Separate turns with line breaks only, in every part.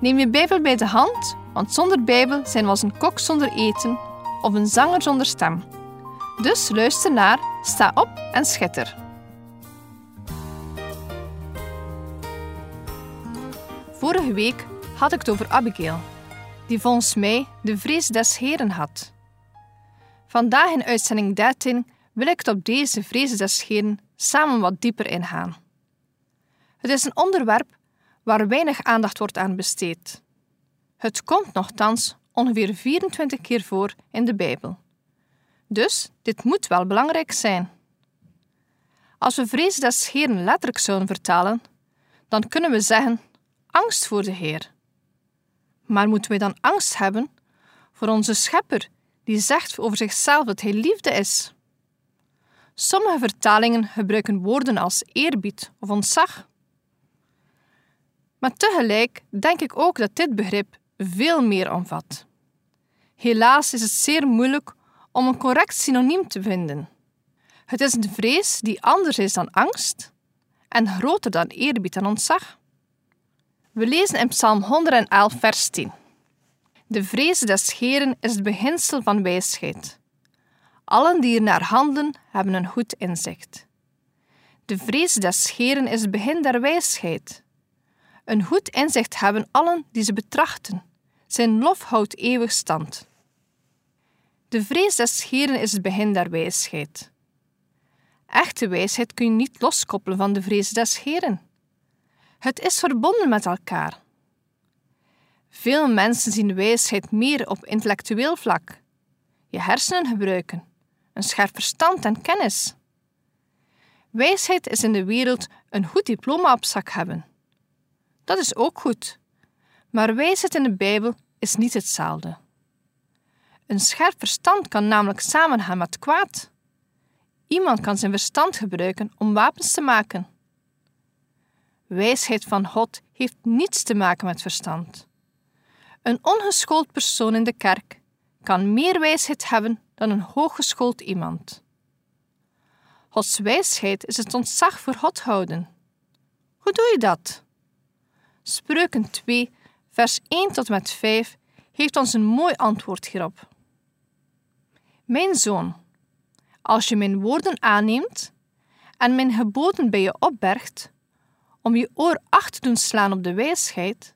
Neem je Bijbel bij de hand, want zonder Bijbel zijn we als een kok zonder eten of een zanger zonder stem. Dus luister naar, sta op en schitter. Vorige week had ik het over Abigail, die volgens mij de vrees des Heren had. Vandaag in uitzending 13 wil ik het op deze vrees des Heren samen wat dieper ingaan. Het is een onderwerp waar weinig aandacht wordt aan besteed. Het komt nogthans ongeveer 24 keer voor in de Bijbel. Dus dit moet wel belangrijk zijn. Als we vrees des Heeren letterlijk zouden vertalen, dan kunnen we zeggen angst voor de Heer. Maar moeten wij dan angst hebben voor onze Schepper, die zegt over zichzelf dat Hij liefde is? Sommige vertalingen gebruiken woorden als eerbied of ontzag. Maar tegelijk denk ik ook dat dit begrip veel meer omvat. Helaas is het zeer moeilijk om een correct synoniem te vinden. Het is een vrees die anders is dan angst en groter dan eerbied en ontzag. We lezen in Psalm 111, vers 10. De vrees des Heren is het beginsel van wijsheid. Allen die er naar handelen, hebben een goed inzicht. De vrees des Heren is het begin der wijsheid. Een goed inzicht hebben allen die ze betrachten. Zijn lof houdt eeuwig stand. De vrees des Heren is het begin der wijsheid. Echte wijsheid kun je niet loskoppelen van de vrees des Heren. Het is verbonden met elkaar. Veel mensen zien wijsheid meer op intellectueel vlak. Je hersenen gebruiken, een scherp verstand en kennis. Wijsheid is in de wereld een goed diploma op zak hebben. Dat is ook goed. Maar wijsheid in de Bijbel is niet hetzelfde. Een scherp verstand kan namelijk samengaan met kwaad. Iemand kan zijn verstand gebruiken om wapens te maken. Wijsheid van God heeft niets te maken met verstand. Een ongeschoold persoon in de kerk kan meer wijsheid hebben dan een hooggeschoold iemand. Gods wijsheid is het ontzag voor God houden. Hoe doe je dat? Spreuken 2, vers 1 tot met 5 heeft ons een mooi antwoord hierop. Mijn zoon, als je mijn woorden aanneemt en mijn geboden bij je opbergt, om je oor acht te doen slaan op de wijsheid,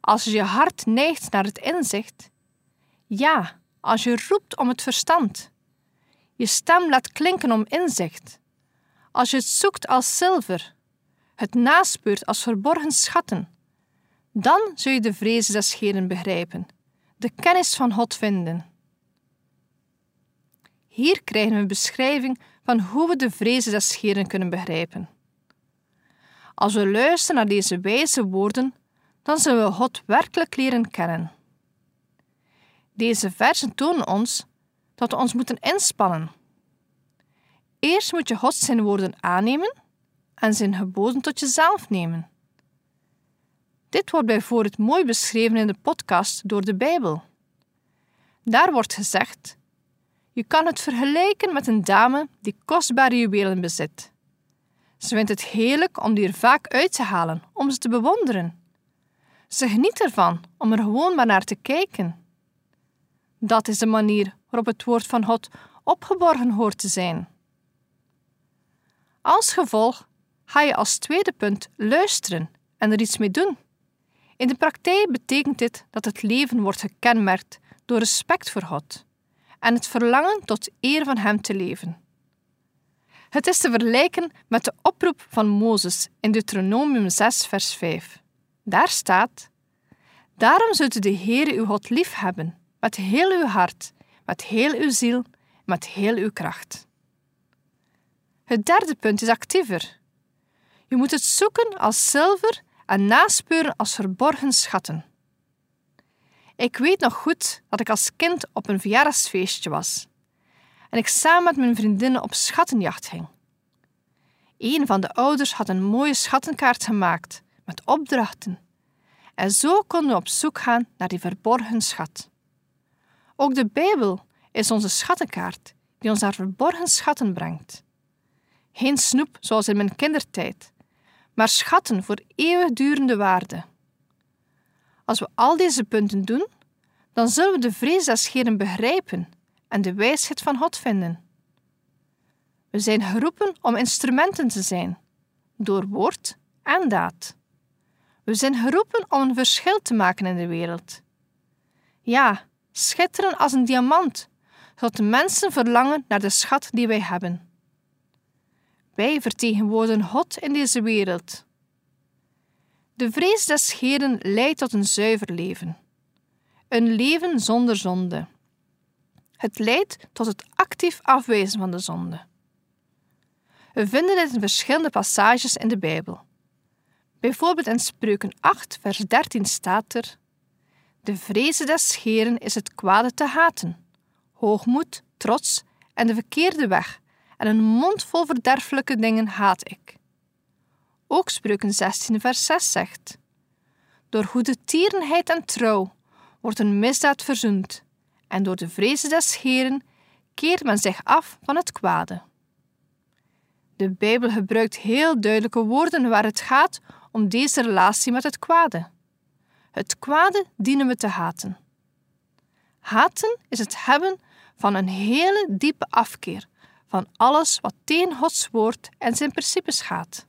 als je je hart neigt naar het inzicht, ja, als je roept om het verstand, je stem laat klinken om inzicht, als je het zoekt als zilver, het naspeurt als verborgen schatten, dan zul je de vrezen des Heren begrijpen, de kennis van God vinden. Hier krijgen we een beschrijving van hoe we de vrezen des Heren kunnen begrijpen. Als we luisteren naar deze wijze woorden, dan zullen we God werkelijk leren kennen. Deze versen tonen ons dat we ons moeten inspannen. Eerst moet je God zijn woorden aannemen en zijn geboden tot jezelf nemen. Dit wordt bijvoorbeeld mooi beschreven in de podcast door de Bijbel. Daar wordt gezegd: Je kan het vergelijken met een dame die kostbare juwelen bezit. Ze vindt het heerlijk om die er vaak uit te halen, om ze te bewonderen. Ze geniet ervan om er gewoon maar naar te kijken. Dat is de manier waarop het woord van God opgeborgen hoort te zijn. Als gevolg ga je als tweede punt luisteren en er iets mee doen. In de praktijk betekent dit dat het leven wordt gekenmerkt door respect voor God en het verlangen tot eer van Hem te leven. Het is te vergelijken met de oproep van Mozes in Deuteronomium 6, vers 5. Daar staat: Daarom zult u de Heere uw God lief hebben, met heel uw hart, met heel uw ziel, met heel uw kracht. Het derde punt is actiever. Je moet het zoeken als zilver en naspeuren als verborgen schatten. Ik weet nog goed dat ik als kind op een verjaardagsfeestje was en ik samen met mijn vriendinnen op schattenjacht ging. Een van de ouders had een mooie schattenkaart gemaakt met opdrachten en zo konden we op zoek gaan naar die verborgen schat. Ook de Bijbel is onze schattenkaart die ons naar verborgen schatten brengt. Geen snoep zoals in mijn kindertijd, maar schatten voor eeuwigdurende waarde. Als we al deze punten doen, dan zullen we de vrees des Scheren begrijpen en de wijsheid van God vinden. We zijn geroepen om instrumenten te zijn, door woord en daad. We zijn geroepen om een verschil te maken in de wereld. Ja, schitteren als een diamant, zodat de mensen verlangen naar de schat die wij hebben. Wij vertegenwoordigen God in deze wereld. De vrees des Heren leidt tot een zuiver leven. Een leven zonder zonde. Het leidt tot het actief afwijzen van de zonde. We vinden dit in verschillende passages in de Bijbel. Bijvoorbeeld in Spreuken 8, vers 13 staat er: De vreze des scheren is het kwade te haten, hoogmoed, trots en de verkeerde weg, en een mond vol verderfelijke dingen haat ik. Ook Spreuken 16, vers 6 zegt: Door goede tierenheid en trouw wordt een misdaad verzoend, en door de vrezen des Heren keert men zich af van het kwade. De Bijbel gebruikt heel duidelijke woorden waar het gaat om deze relatie met het kwade. Het kwade dienen we te haten. Haten is het hebben van een hele diepe afkeer van alles wat tegen Gods woord en zijn principes gaat.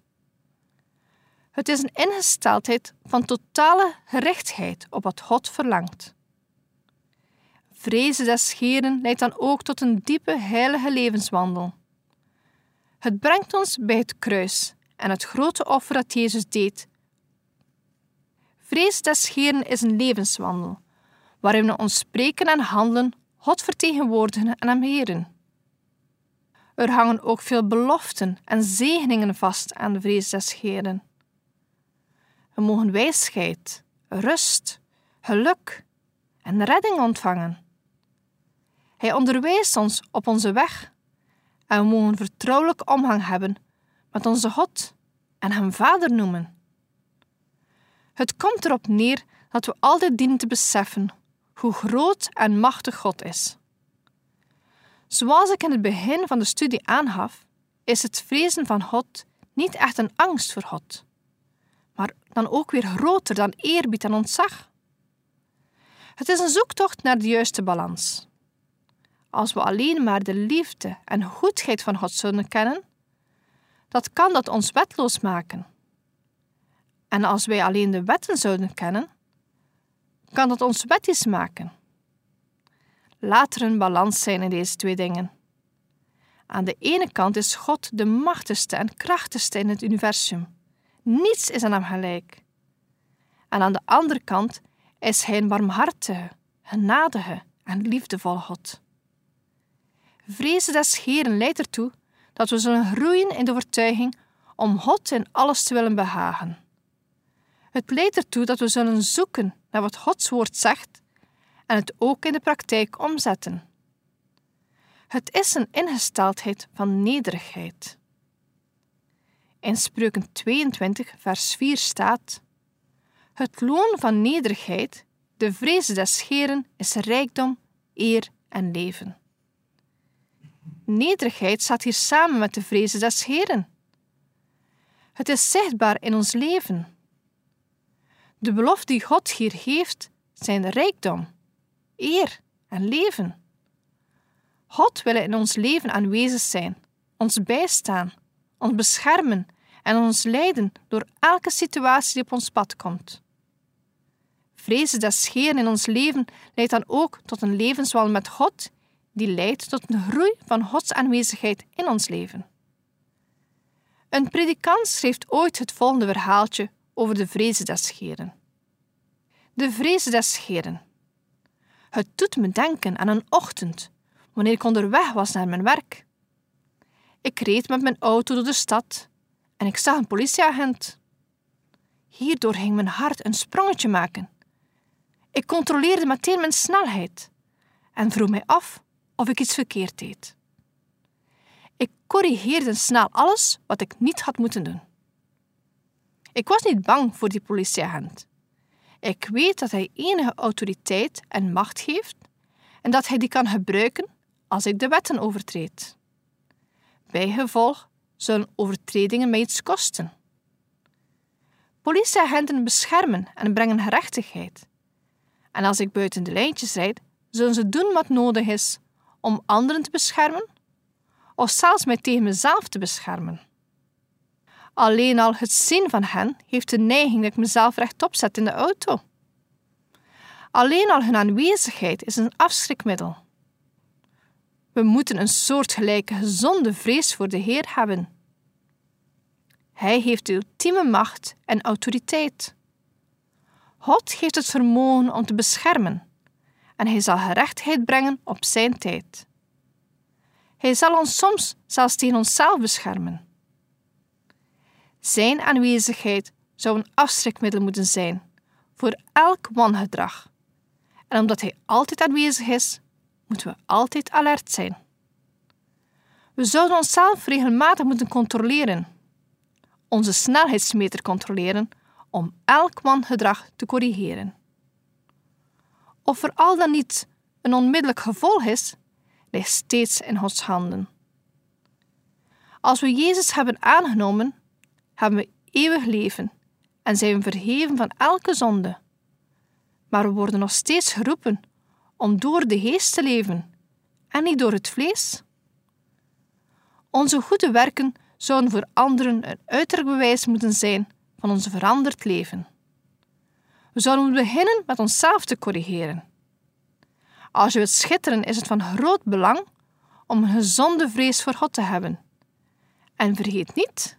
Het is een ingesteldheid van totale gerichtheid op wat God verlangt. Vrezen des Heren leidt dan ook tot een diepe heilige levenswandel. Het brengt ons bij het kruis en het grote offer dat Jezus deed. Vrees des Heren is een levenswandel, waarin we ons spreken en handelen God vertegenwoordigen en hem heren. Er hangen ook veel beloften en zegeningen vast aan de vrees des Heren. We mogen wijsheid, rust, geluk en redding ontvangen. Hij onderwijst ons op onze weg en we mogen vertrouwelijk omgang hebben met onze God en hem Vader noemen. Het komt erop neer dat we altijd dienen te beseffen hoe groot en machtig God is. Zoals ik in het begin van de studie aangaf, is het vrezen van God niet echt een angst voor God, maar dan ook weer groter dan eerbied en ontzag. Het is een zoektocht naar de juiste balans. Als we alleen maar de liefde en goedheid van God zullen kennen, dat kan dat ons wetloos maken. En als wij alleen de wetten zouden kennen, kan dat ons wettisch maken. Laat er een balans zijn in deze twee dingen. Aan de ene kant is God de machtigste en krachtigste in het universum. Niets is aan hem gelijk. En aan de andere kant is hij een warmhartige, genadige en liefdevolle God. Vrezen des Heren leidt ertoe dat we zullen groeien in de overtuiging om God in alles te willen behagen. Het leidt ertoe dat we zullen zoeken naar wat Gods woord zegt en het ook in de praktijk omzetten. Het is een ingesteldheid van nederigheid. In Spreuken 22, vers 4 staat: Het loon van nederigheid, de vrees des scheren, is rijkdom, eer en leven. Nederigheid staat hier samen met de vrezen des Heren. Het is zichtbaar in ons leven. De belofte die God hier geeft, zijn rijkdom, eer en leven. God wil in ons leven aanwezig zijn, ons bijstaan, ons beschermen en ons leiden door elke situatie die op ons pad komt. Vrezen des scheren in ons leven leidt dan ook tot een levenswal met God die leidt tot een groei van Gods aanwezigheid in ons leven. Een predikant schreef ooit het volgende verhaaltje over de vrezen des scheren. De vrezen des scheren. Het doet me denken aan een ochtend, wanneer ik onderweg was naar mijn werk. Ik reed met mijn auto door de stad en ik zag een politieagent. Hierdoor ging mijn hart een sprongetje maken. Ik controleerde meteen mijn snelheid en vroeg mij af of ik iets verkeerd deed. Ik corrigeerde snel alles wat ik niet had moeten doen. Ik was niet bang voor die politieagent. Ik weet dat hij enige autoriteit en macht heeft en dat hij die kan gebruiken als ik de wetten overtreed. Bijgevolg zullen overtredingen mij iets kosten. Politieagenten beschermen en brengen gerechtigheid. En als ik buiten de lijntjes rijd, zullen ze doen wat nodig is om anderen te beschermen of zelfs mij tegen mezelf te beschermen. Alleen al het zien van hen heeft de neiging dat ik mezelf rechtop zet in de auto. Alleen al hun aanwezigheid is een afschrikmiddel. We moeten een soortgelijke gezonde vrees voor de Heer hebben. Hij heeft de ultieme macht en autoriteit. God heeft het vermogen om te beschermen en hij zal gerechtigheid brengen op zijn tijd. Hij zal ons soms zelfs tegen onszelf beschermen. Zijn aanwezigheid zou een afschrikmiddel moeten zijn voor elk wangedrag. En omdat hij altijd aanwezig is, moeten we altijd alert zijn. We zouden onszelf regelmatig moeten controleren, onze snelheidsmeter controleren om elk wangedrag te corrigeren. Of er al dan niet een onmiddellijk gevolg is, ligt steeds in Gods handen. Als we Jezus hebben aangenomen, hebben we eeuwig leven en zijn we verheven van elke zonde. Maar we worden nog steeds geroepen om door de geest te leven en niet door het vlees. Onze goede werken zouden voor anderen een uiterlijk bewijs moeten zijn van ons veranderd leven. We zouden beginnen met onszelf te corrigeren. Als je wilt schitteren, is het van groot belang om een gezonde vrees voor God te hebben. En vergeet niet,